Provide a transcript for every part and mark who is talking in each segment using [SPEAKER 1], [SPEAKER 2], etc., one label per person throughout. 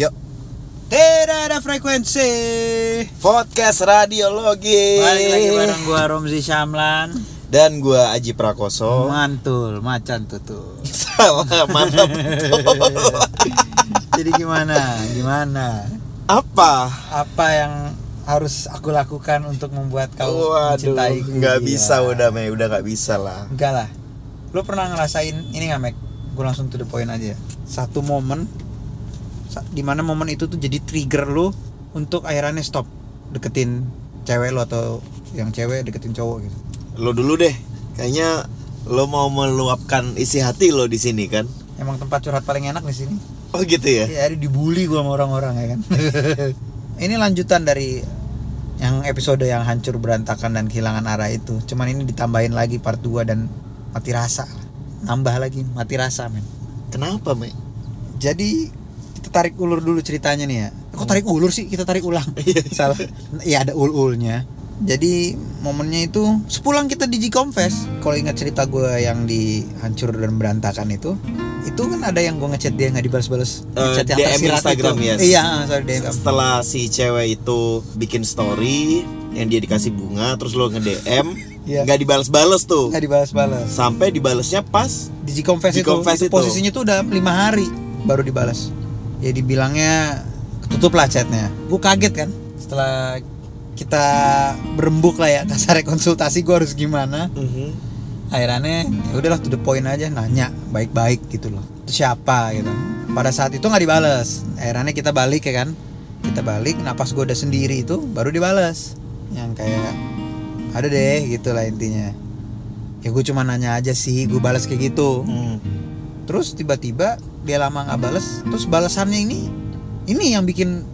[SPEAKER 1] Yuk,
[SPEAKER 2] Tidak ada frekuensi.
[SPEAKER 1] podcast radiologi.
[SPEAKER 2] Balik lagi bareng gua Romzi Syamlan.
[SPEAKER 1] Dan gua Aji Prakoso.
[SPEAKER 2] Mantul, macan tuh.
[SPEAKER 1] Salah, mantap.
[SPEAKER 2] Jadi gimana? Gimana?
[SPEAKER 1] Apa?
[SPEAKER 2] Apa yang harus aku lakukan untuk membuat kau
[SPEAKER 1] Waduh,
[SPEAKER 2] mencintai
[SPEAKER 1] nggak bisa udah Mei, udah nggak bisa lah.
[SPEAKER 2] Enggak lah. Lo pernah ngerasain ini nggak Mek? Gue langsung to the point aja. Satu momen di mana momen itu tuh jadi trigger lo untuk akhirnya stop deketin cewek lo atau yang cewek deketin cowok gitu.
[SPEAKER 1] Lo dulu deh. Kayaknya lo mau meluapkan isi hati lo di sini kan?
[SPEAKER 2] Emang tempat curhat paling enak di sini.
[SPEAKER 1] Oh gitu ya.
[SPEAKER 2] Ya, dibully gua sama orang-orang ya kan. ini lanjutan dari yang episode yang hancur berantakan dan kehilangan arah itu. Cuman ini ditambahin lagi part 2 dan mati rasa. Nambah lagi mati rasa, men.
[SPEAKER 1] Kenapa Mei?
[SPEAKER 2] Jadi kita tarik ulur dulu ceritanya nih ya. Kok tarik ulur sih? Kita tarik ulang. Salah. Iya ada ul-ulnya. Jadi momennya itu sepulang kita di G-Confess Kalau ingat cerita gue yang di hancur dan berantakan itu Itu kan ada yang gue ngechat dia nggak dibalas-balas
[SPEAKER 1] Eh,
[SPEAKER 2] Ngechat yang
[SPEAKER 1] DM Instagram,
[SPEAKER 2] itu.
[SPEAKER 1] yes.
[SPEAKER 2] Iya sorry DM
[SPEAKER 1] Setelah si cewek itu bikin story yang dia dikasih bunga, terus lo nge DM,
[SPEAKER 2] Iya.
[SPEAKER 1] nggak dibales-bales tuh.
[SPEAKER 2] Nggak dibalas-balas
[SPEAKER 1] Sampai dibalesnya pas
[SPEAKER 2] Di itu,
[SPEAKER 1] G-Confess
[SPEAKER 2] itu
[SPEAKER 1] itu.
[SPEAKER 2] posisinya tuh udah lima hari baru dibalas Ya dibilangnya ketutup lah chatnya. Gue kaget kan setelah kita berembuk lah ya kasarnya konsultasi gue harus gimana.
[SPEAKER 1] Mhm.
[SPEAKER 2] akhirnya ya udahlah to the point aja nanya baik-baik gitu loh. Itu siapa? gitu. Pada saat itu nggak dibales. Akhirnya kita balik ya kan. Kita balik nah pas gue udah sendiri itu baru dibales. Yang kayak ada deh gitu lah intinya. Ya gue cuma nanya aja sih gue balas kayak gitu.
[SPEAKER 1] Hmm.
[SPEAKER 2] Terus tiba-tiba dia lama nggak bales. Terus balasannya ini ini yang bikin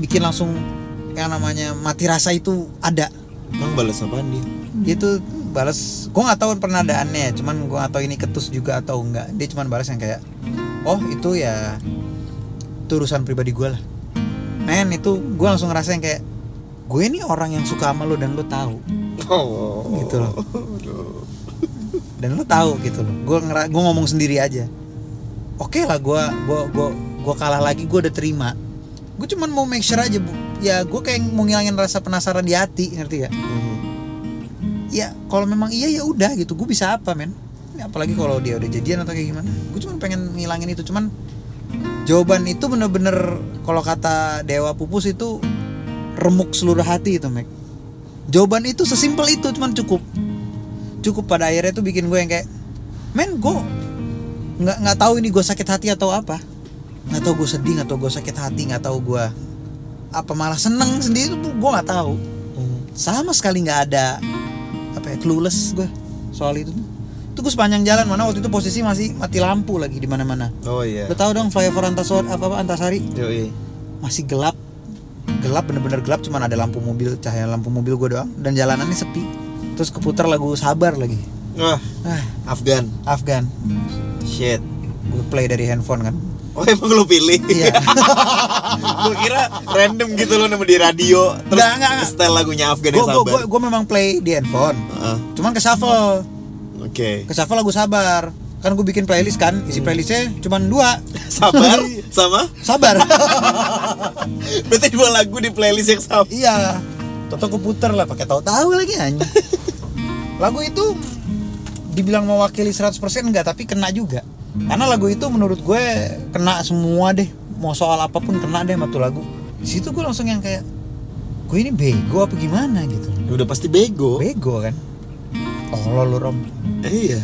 [SPEAKER 2] bikin langsung yang namanya mati rasa itu ada.
[SPEAKER 1] Emang balas apaan dia?
[SPEAKER 2] dia tuh balas gue nggak tahu penadaannya cuman gue nggak tahu ini ketus juga atau enggak dia cuman balas yang kayak oh itu ya itu urusan pribadi gue lah. Men itu gue langsung ngerasain kayak gue ini orang yang suka sama lo dan lo tahu.
[SPEAKER 1] Oh.
[SPEAKER 2] gitu loh dan lo tahu gitu loh. Gue gue ngomong sendiri aja. Oke lah gue gue gue gue kalah lagi gue udah terima. Gue cuman mau make sure aja bu. Ya gue kayak mau ngilangin rasa penasaran di hati ngerti
[SPEAKER 1] Mhm.
[SPEAKER 2] ya kalau memang iya ya udah gitu. Gue bisa apa men? Ini apalagi kalau dia udah jadian atau kayak gimana. Gue cuma pengen ngilangin itu. Cuman jawaban itu bener-bener kalau kata dewa pupus itu remuk seluruh hati itu Mek. Jawaban itu sesimpel itu cuman cukup cukup pada akhirnya itu bikin gue yang kayak men gue nggak nggak tahu ini gue sakit hati atau apa. Nggak tahu gue sedih nggak tahu gue sakit hati nggak tahu gue apa malah seneng sendiri tuh gue nggak tahu.
[SPEAKER 1] Mhm.
[SPEAKER 2] sama sekali nggak ada apa ya clueless gue soal itu. Tuh itu gue sepanjang jalan mana waktu itu posisi masih mati lampu lagi di mana mana
[SPEAKER 1] Oh iya.
[SPEAKER 2] lo tau dong flyover antasari apa apa antasari?
[SPEAKER 1] Yoi.
[SPEAKER 2] masih gelap. Gelap bener-bener gelap cuman ada lampu mobil cahaya lampu mobil gue doang dan jalanannya sepi terus keputar lagu sabar lagi.
[SPEAKER 1] Wah,
[SPEAKER 2] ah.
[SPEAKER 1] Afgan.
[SPEAKER 2] Afgan.
[SPEAKER 1] Shit.
[SPEAKER 2] gue play dari handphone kan?
[SPEAKER 1] Oh emang lu pilih?
[SPEAKER 2] iya.
[SPEAKER 1] Gue kira random gitu lo nemu di radio Terus
[SPEAKER 2] Nggak, nggak, nggak.
[SPEAKER 1] setel lagunya Afgan
[SPEAKER 2] gue
[SPEAKER 1] yang
[SPEAKER 2] gue
[SPEAKER 1] sabar.
[SPEAKER 2] gue memang play di handphone.
[SPEAKER 1] Ah,
[SPEAKER 2] cuman ke shuffle
[SPEAKER 1] Oke.
[SPEAKER 2] Ke shuffle lagu sabar. Kan gue bikin playlist kan? Isi playlistnya cuman dua.
[SPEAKER 1] Sabar? Sama?
[SPEAKER 2] Sabar.
[SPEAKER 1] Berarti dua lagu di playlist yang sama.
[SPEAKER 2] Iya. Toto aku puter lah pakai tahu-tahu lagi anjing lagu itu dibilang mewakili 100% enggak tapi kena juga. Karena lagu itu menurut gue kena semua deh. Mau soal apa pun kena deh sama tuh lagu. Di situ gue langsung yang kayak gue ini bego apa gimana? gitu.
[SPEAKER 1] Udah pasti bego.
[SPEAKER 2] Bego kan? Oh lu rom.
[SPEAKER 1] Eh, Iya.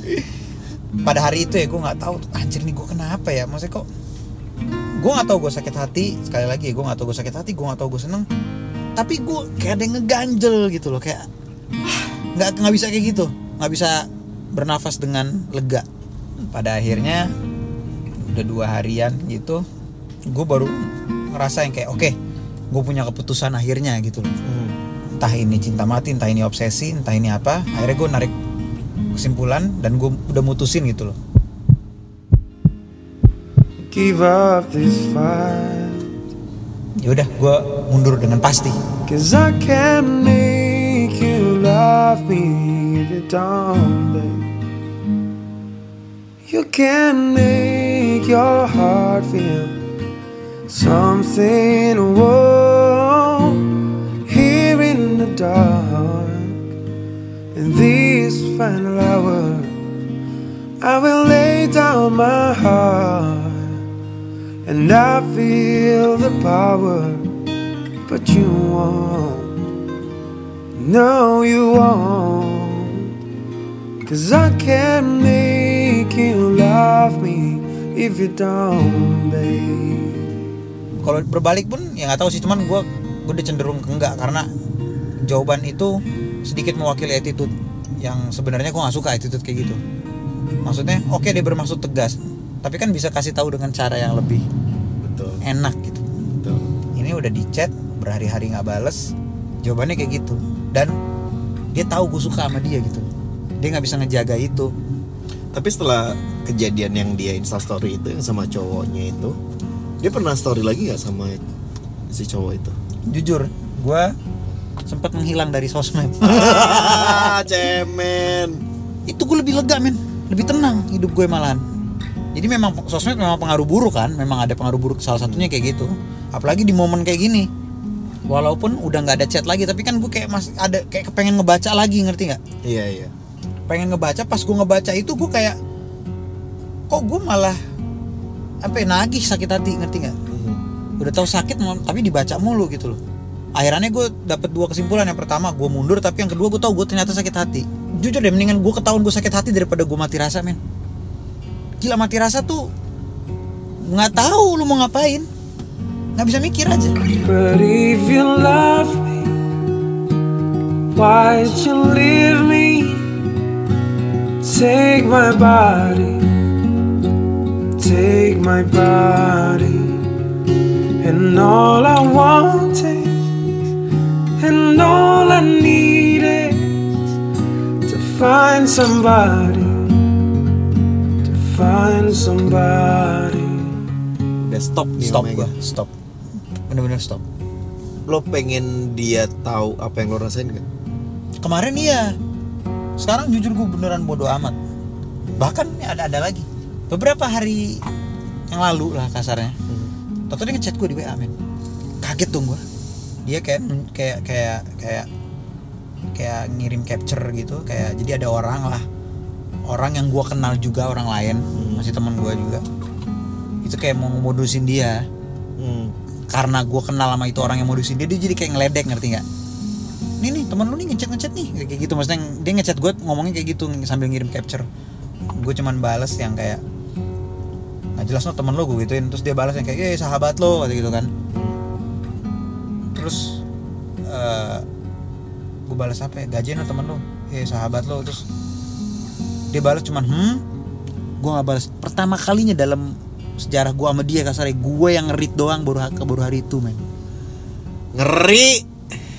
[SPEAKER 2] Pada hari itu ya gue nggak tahu anjir nih gue kenapa ya? Maksudnya kok gue nggak tahu gue sakit hati. Sekali lagi ya gue nggak tahu gue sakit hati gue nggak tahu gue seneng. Tapi gue kayak ada yang ngeganjel gitu loh kayak nggak nggak bisa kayak gitu. Nggak bisa bernafas dengan lega. Pada akhirnya udah dua harian gitu gue baru ngerasa yang kayak oke gue punya keputusan akhirnya gitu loh.
[SPEAKER 1] Hmm.
[SPEAKER 2] entah ini cinta mati entah ini obsesi entah ini apa akhirnya gue narik kesimpulan dan gue udah mutusin gitu loh.
[SPEAKER 3] Give up this fight.
[SPEAKER 2] ya udah gue mundur dengan pasti.
[SPEAKER 3] Cause I can make you love me if you don't, babe. You can make your heart feel something warm here in the dark. In this final hour, I will lay down my heart, and I feel the power, but you won't. No, you won't. Cause I can't make you love me if you don't, babe.
[SPEAKER 2] kalau berbalik pun ya nggak tahu sih cuman gue gue udah cenderung ke enggak karena jawaban itu sedikit mewakili attitude yang sebenarnya gue nggak suka attitude kayak gitu maksudnya oke dia bermaksud tegas tapi kan bisa kasih tahu dengan cara yang lebih
[SPEAKER 1] betul
[SPEAKER 2] enak gitu
[SPEAKER 1] betul
[SPEAKER 2] ini udah di chat berhari-hari nggak bales jawabannya kayak gitu dan dia tahu gue suka sama dia gitu. Dia nggak bisa ngejaga itu.
[SPEAKER 1] Tapi setelah kejadian yang dia instastory itu yang sama cowoknya itu dia pernah story lagi nggak sama si cowok itu?
[SPEAKER 2] Jujur gue sempat menghilang dari sosmed.
[SPEAKER 1] Ah cemen.
[SPEAKER 2] Itu gue lebih lega men. Lebih tenang hidup gue malahan. Jadi memang sosmed memang pengaruh buruk kan? Memang ada pengaruh buruk salah satunya kayak gitu. Apalagi di momen kayak gini walaupun udah nggak ada chat lagi tapi kan gue kayak masih ada kayak kepengen ngebaca lagi ngerti nggak?
[SPEAKER 1] Iya iya.
[SPEAKER 2] Pengen ngebaca pas gue ngebaca itu gue kayak kok gue malah apa ya, nagih sakit hati ngerti nggak?
[SPEAKER 1] Mhm.
[SPEAKER 2] udah tahu sakit tapi dibaca mulu gitu loh. Akhirnya gue dapet dua kesimpulan. Yang pertama gue mundur tapi yang kedua gue tahu gue ternyata sakit hati. Jujur deh mendingan gue ketahuan gue sakit hati daripada gue mati rasa men. Gila mati rasa tuh nggak tahu lu mau ngapain nggak bisa mikir aja.
[SPEAKER 3] But if you love me, why'd you leave me? Take my body, take my body, and all I want is, and all I need is to find somebody, to find somebody.
[SPEAKER 1] udah stop nih
[SPEAKER 2] stop gue stop bener-bener stop.
[SPEAKER 1] Lo pengen dia tahu apa yang lo rasain gak?
[SPEAKER 2] kemarin iya. Sekarang jujur gue beneran bodoh amat. Bahkan ini ada ada lagi. Beberapa hari yang lalu lah kasarnya. Toto dia ngechat gue di WA men. Kaget dong gue dia kayak kayak kayak kayak kayak ngirim capture gitu. Kayak jadi ada orang lah. Orang yang gue kenal juga orang lain. Masih teman gue juga. Itu kayak mau modusin dia.
[SPEAKER 1] Hmm.
[SPEAKER 2] Karena gue kenal sama itu orang yang modusin dia dia jadi kayak ngeledek ngerti nggak? Nih nih teman lu nih ngechat ngechat nih. Kayak gitu maksudnya dia ngechat gue ngomongnya kayak gitu sambil ngirim capture. Gue cuman bales yang kayak nggak jelas no temen lu gue gituin. Terus dia balas yang kayak eh sahabat lo kata gitu kan. Terus eh gue balas apa ya? Gajian lo temen lu. Eh sahabat lo terus dia balas cuman hmm? Gue nggak balas pertama kalinya dalam sejarah gue sama dia kasarnya gue yang ngerit doang baru baru hari itu men.
[SPEAKER 1] Ngeri.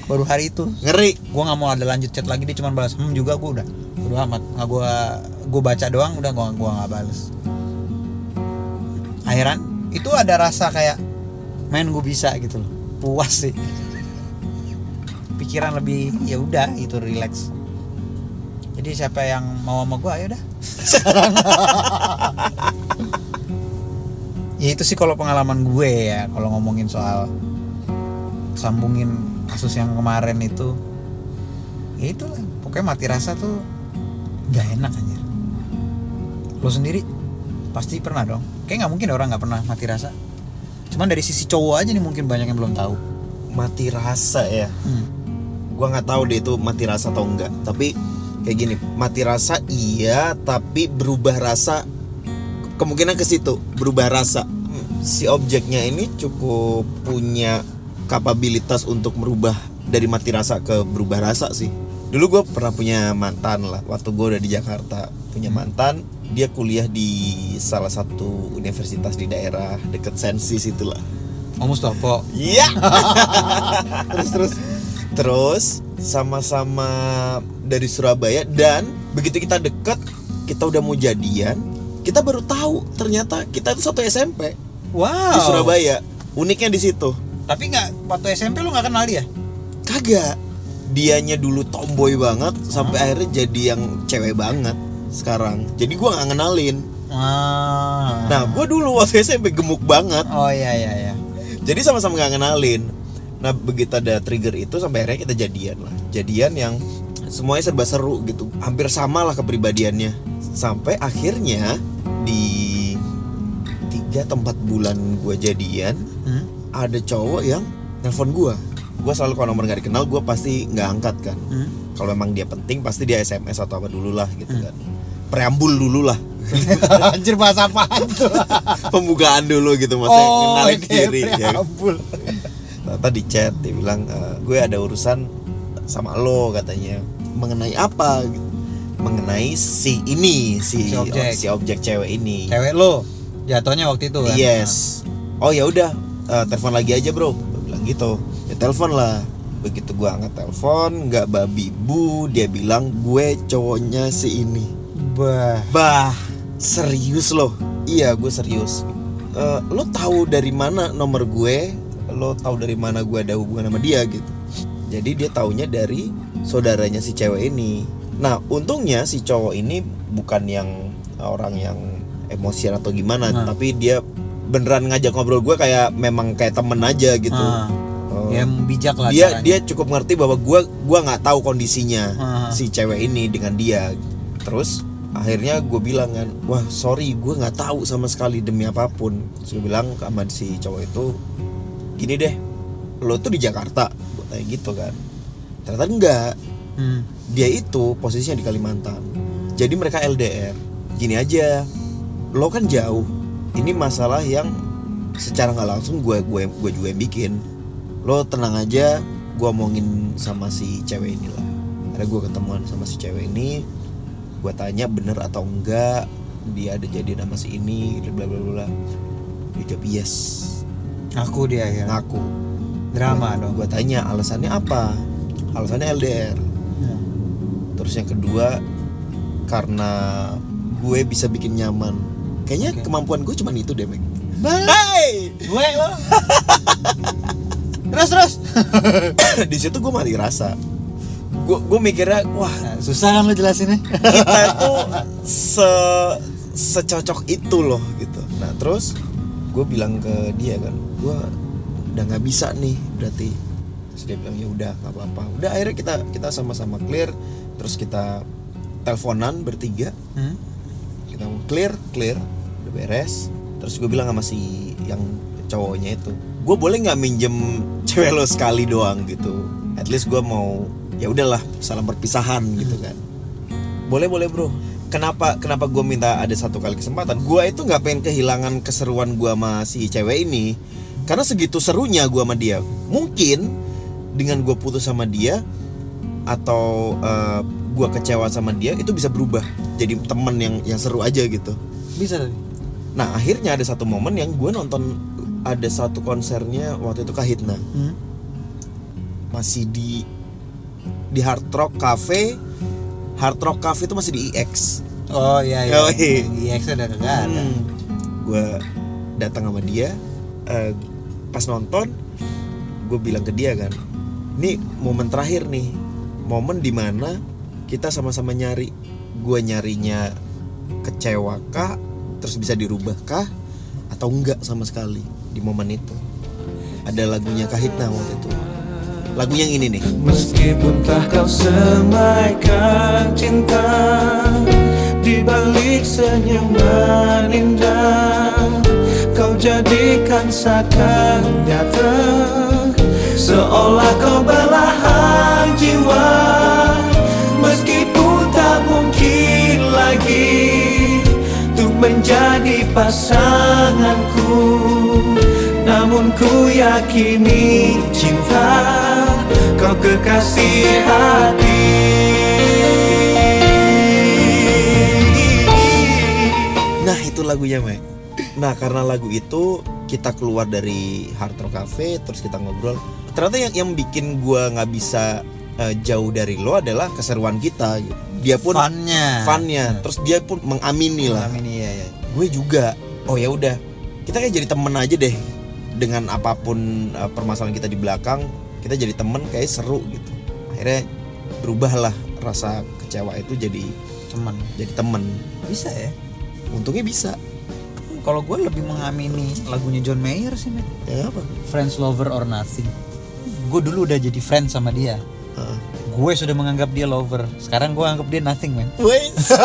[SPEAKER 2] Baru hari itu.
[SPEAKER 1] Ngeri.
[SPEAKER 2] Gue nggak mau ada lanjut chat lagi dia cuma balas hmm juga gue udah udah amat. Nggak gue gue baca doang udah gue gua nggak balas akhiran itu ada rasa kayak main gue bisa gitu loh. Puas sih. Pikiran lebih ya udah itu relax. Jadi siapa yang mau sama gue ayo dah. sekarang ya itu sih kalau pengalaman gue ya kalau ngomongin soal sambungin kasus yang kemarin itu ya itulah. Pokoknya mati rasa tuh gak enak aja lo sendiri pasti pernah dong. Kayak nggak mungkin orang nggak pernah mati rasa. Cuman dari sisi cowok aja nih mungkin banyak yang belum tahu.
[SPEAKER 1] Mati rasa ya.
[SPEAKER 2] Hmm.
[SPEAKER 1] gua nggak tahu deh itu mati rasa atau enggak tapi kayak gini mati rasa iya tapi berubah rasa kemungkinan ke situ berubah rasa. Si objeknya ini cukup punya kapabilitas untuk merubah dari mati rasa ke berubah rasa sih. Dulu gue pernah punya mantan lah waktu gue udah di Jakarta punya mantan dia kuliah di salah satu universitas di daerah deket Sensi situlah
[SPEAKER 2] oh Mustopo
[SPEAKER 1] Iya. terus terus. Terus sama-sama dari Surabaya dan begitu kita deket kita udah mau jadian kita baru tahu ternyata kita itu satu SMP
[SPEAKER 2] wow
[SPEAKER 1] di Surabaya uniknya di situ.
[SPEAKER 2] Tapi nggak waktu SMP lu nggak kenal dia?
[SPEAKER 1] Kagak. Dianya dulu tomboy banget sampai akhirnya jadi yang cewek banget sekarang. Jadi gua nggak ngenalin.
[SPEAKER 2] Ah.
[SPEAKER 1] nah gua dulu waktu SMP gemuk banget.
[SPEAKER 2] Oh iya iya iya.
[SPEAKER 1] Jadi sama-sama nggak kenalin nah begitu ada trigger itu sampai akhirnya kita jadian lah. Jadian yang semuanya serba seru gitu. Hampir sama lah kepribadiannya. Sampai akhirnya di tiga tempat bulan gue jadian
[SPEAKER 2] Hmm?
[SPEAKER 1] ada cowok yang nelpon gue gue selalu kalau nomor nggak dikenal gue pasti nggak angkat kan
[SPEAKER 2] Hmm?
[SPEAKER 1] kalau memang dia penting pasti dia sms atau apa dulu lah gitu kan preambul dulu lah
[SPEAKER 2] Anjir bahasa tuh?
[SPEAKER 1] pembukaan dulu gitu maksudnya kenalin
[SPEAKER 2] oke,
[SPEAKER 1] diri ya.
[SPEAKER 2] preambul.
[SPEAKER 1] Ternyata di chat dia bilang "E, gue ada urusan sama lo katanya mengenai apa gitu. Mengenai si ini si
[SPEAKER 2] Si objek.
[SPEAKER 1] si objek cewek ini.
[SPEAKER 2] Cewek lo jatuhnya waktu itu kan?
[SPEAKER 1] yes. Oh ya udah eh, telepon lagi aja bro. Gue bilang gitu. Ya telepon lah. Begitu gue angkat telepon nggak babi bu dia bilang gue cowoknya si ini.
[SPEAKER 2] Bah.
[SPEAKER 1] bah serius loh iya gue serius. Eh, lo tahu dari mana nomor gue? Lo tahu dari mana gue ada hubungan sama dia gitu. Jadi dia taunya dari saudaranya si cewek ini nah untungnya si cowok ini bukan yang orang yang emosian atau gimana
[SPEAKER 2] Nah.
[SPEAKER 1] tapi dia beneran ngajak ngobrol gue kayak memang kayak temen aja gitu
[SPEAKER 2] Ah.
[SPEAKER 1] Oh.
[SPEAKER 2] Yang bijak lah
[SPEAKER 1] dia
[SPEAKER 2] caranya.
[SPEAKER 1] dia cukup ngerti bahwa gua gua nggak tahu kondisinya
[SPEAKER 2] Ah.
[SPEAKER 1] si cewek ini dengan dia terus akhirnya gue bilang kan wah sorry gue nggak tahu sama sekali demi apa pun terus gue bilang sama si cowok itu gini deh lo tuh di Jakarta gue tanya gitu kan ternyata enggak
[SPEAKER 2] Hmm.
[SPEAKER 1] dia itu posisinya di Kalimantan. Jadi mereka LDR gini aja. Lo kan jauh. Ini masalah yang secara nggak langsung gue gue gue juga yang bikin. Lo tenang aja. Gue omongin sama si cewek ini lah ada gue ketemuan sama si cewek ini. Gue tanya bener atau enggak. Dia ada jadi nama si ini bla bla bla dia jawab yes.
[SPEAKER 2] Aku dia ya.
[SPEAKER 1] ngaku.
[SPEAKER 2] Drama dong.
[SPEAKER 1] gue tanya alasannya apa? Alasannya LDR. Terus yang kedua karena gue bisa bikin nyaman. Kayaknya
[SPEAKER 2] Oke.
[SPEAKER 1] kemampuan gue cuman itu deh.
[SPEAKER 2] Bah.
[SPEAKER 1] Hey!
[SPEAKER 2] Gue lo. terus terus.
[SPEAKER 1] di situ gue mati rasa. Gue gue mikirnya wah
[SPEAKER 2] Nah, susah kan lo jelasinnya?
[SPEAKER 1] kita itu se secocok itu loh gitu. Nah terus gue bilang ke dia kan, gue udah nggak bisa nih berarti. Terus dia bilang ya udah nggak apa-apa. Udah akhirnya kita kita sama-sama clear. Terus kita teleponan bertiga.
[SPEAKER 2] Hmm?
[SPEAKER 1] kita mau clear clear udah beres terus gue bilang sama si yang cowoknya itu gue boleh nggak minjem cewek lo sekali doang gitu at least gue mau ya udahlah salam perpisahan gitu kan boleh boleh bro kenapa kenapa gue minta ada satu kali kesempatan gue itu nggak pengen kehilangan keseruan gue sama si cewek ini karena segitu serunya gue sama dia mungkin dengan gue putus sama dia atau eh, gue kecewa sama dia itu bisa berubah jadi temen yang yang seru aja gitu
[SPEAKER 2] Bisa tadi.
[SPEAKER 1] nah akhirnya ada satu momen yang gue nonton ada satu konsernya waktu itu Kahitna
[SPEAKER 2] Hmm?
[SPEAKER 1] masih di di Hard Rock Cafe Hard Rock Cafe itu masih di EX
[SPEAKER 2] Oh iya iya.
[SPEAKER 1] Yoi.
[SPEAKER 2] Iya, X udah kagak ada.
[SPEAKER 1] gue datang sama dia eh, pas nonton gue bilang ke dia kan ini momen terakhir nih. Momen di mana kita sama-sama nyari. Gue nyarinya kecewa kah? Terus bisa dirubah kah? Atau enggak sama sekali di momen itu? Ada lagunya Kahitna waktu itu. Lagu yang ini nih.
[SPEAKER 3] Meskipun tak kau semaikan cinta Di balik senyuman indah Kau jadikan seakan nyata Seolah kau belahan jiwa Meskipun tak mungkin lagi Untuk menjadi pasanganku. Namun ku yakini cinta Kau kekasih hati.
[SPEAKER 1] Nah itu lagunya Mek Nah karena lagu itu kita keluar dari Hard Rock Cafe terus kita ngobrol Ternyata yang yang bikin gua nggak bisa eh, jauh dari lo adalah keseruan kita gitu. Dia pun
[SPEAKER 2] Funnya.
[SPEAKER 1] funnya terus dia pun mengamini lah
[SPEAKER 2] Amin iya iya.
[SPEAKER 1] gue juga oh ya udah kita kayak jadi temen aja deh dengan apa pun uh, permasalahan kita di belakang kita jadi temen kayak seru gitu akhirnya berubahlah rasa kecewa itu jadi
[SPEAKER 2] Teman.
[SPEAKER 1] jadi temen
[SPEAKER 2] Bisa ya?
[SPEAKER 1] untungnya bisa
[SPEAKER 2] kalau gue lebih mengamini lagunya John Mayer sih men
[SPEAKER 1] Ya apa?
[SPEAKER 2] Friends Lover or Nothing gue dulu udah jadi friends sama dia
[SPEAKER 1] Heeh.
[SPEAKER 2] gue sudah menganggap dia lover sekarang gue anggap dia nothing man
[SPEAKER 1] Wes.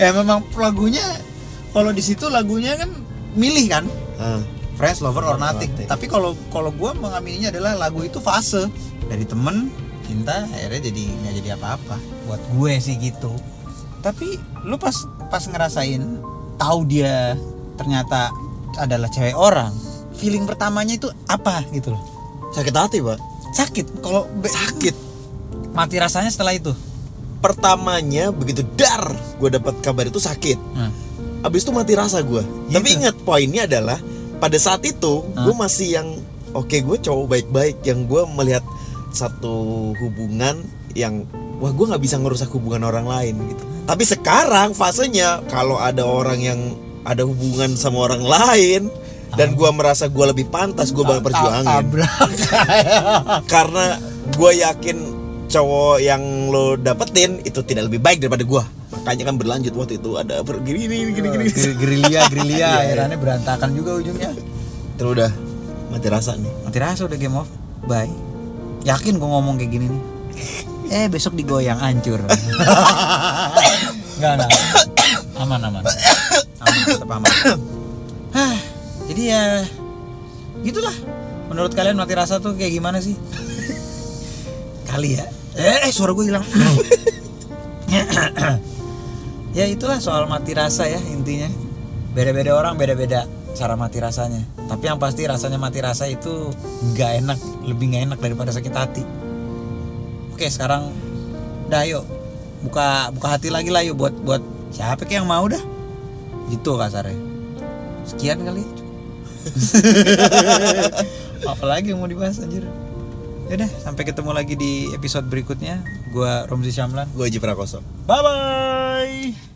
[SPEAKER 2] ya memang lagunya kalau di situ lagunya kan milih kan
[SPEAKER 1] Ah,
[SPEAKER 2] Friends, Lover or Nothing.
[SPEAKER 1] Nothing.
[SPEAKER 2] Tapi kalau kalau gue mengamininya adalah lagu itu fase dari temen cinta akhirnya jadi nggak jadi apa-apa. Buat gue sih gitu. Tapi lu pas pas ngerasain tahu dia ternyata adalah cewek orang, feeling pertamanya itu apa gitu loh?
[SPEAKER 1] sakit hati, Pak.
[SPEAKER 2] Sakit. Kalau
[SPEAKER 1] Sakit.
[SPEAKER 2] mati rasanya setelah itu.
[SPEAKER 1] Pertamanya begitu dar gue dapat kabar itu sakit.
[SPEAKER 2] Nah,
[SPEAKER 1] Abis itu mati rasa gue.
[SPEAKER 2] Gitu.
[SPEAKER 1] Tapi ingat poinnya adalah pada saat itu gue masih yang oke gue cowok baik-baik yang gue melihat satu hubungan yang wah gue nggak bisa ngerusak hubungan orang lain gitu. Tapi sekarang fasenya kalau ada orang yang ada hubungan sama orang lain dan gue merasa gue lebih pantas gue bakal perjuangin karena gue yakin cowok yang lo dapetin itu tidak lebih baik daripada gue makanya kan berlanjut waktu itu ada gini gini gini gini
[SPEAKER 2] Geri- gerilya, gerilya,
[SPEAKER 1] Iya, iya.
[SPEAKER 2] akhirnya berantakan juga ujungnya.
[SPEAKER 1] terus udah mati rasa nih
[SPEAKER 2] Mati rasa udah game off. Bye. Yakin gue ngomong kayak gini nih. Eh besok digoyang hancur. Enggak, enggak. Aman, aman. Aman, tetap aman. Hah, jadi ya gitulah. Menurut kalian mati rasa tuh kayak gimana sih? Kali ya. Eh, eh suara gue hilang. ya itulah soal mati rasa ya intinya. Beda-beda orang beda-beda cara mati rasanya. Tapi yang pasti rasanya mati rasa itu nggak enak, lebih nggak enak daripada sakit hati. Oke sekarang, dah yuk buka buka hati lagi lah yuk buat buat siapa kayak yang mau dah. Gitu kasarnya. Sekian kali. Apalagi yang mau dibahas anjir. Yaudah, sampai ketemu lagi di episode berikutnya. Gua Romzi Syamlan.
[SPEAKER 1] gue Haji Prakoso
[SPEAKER 2] Bye bye.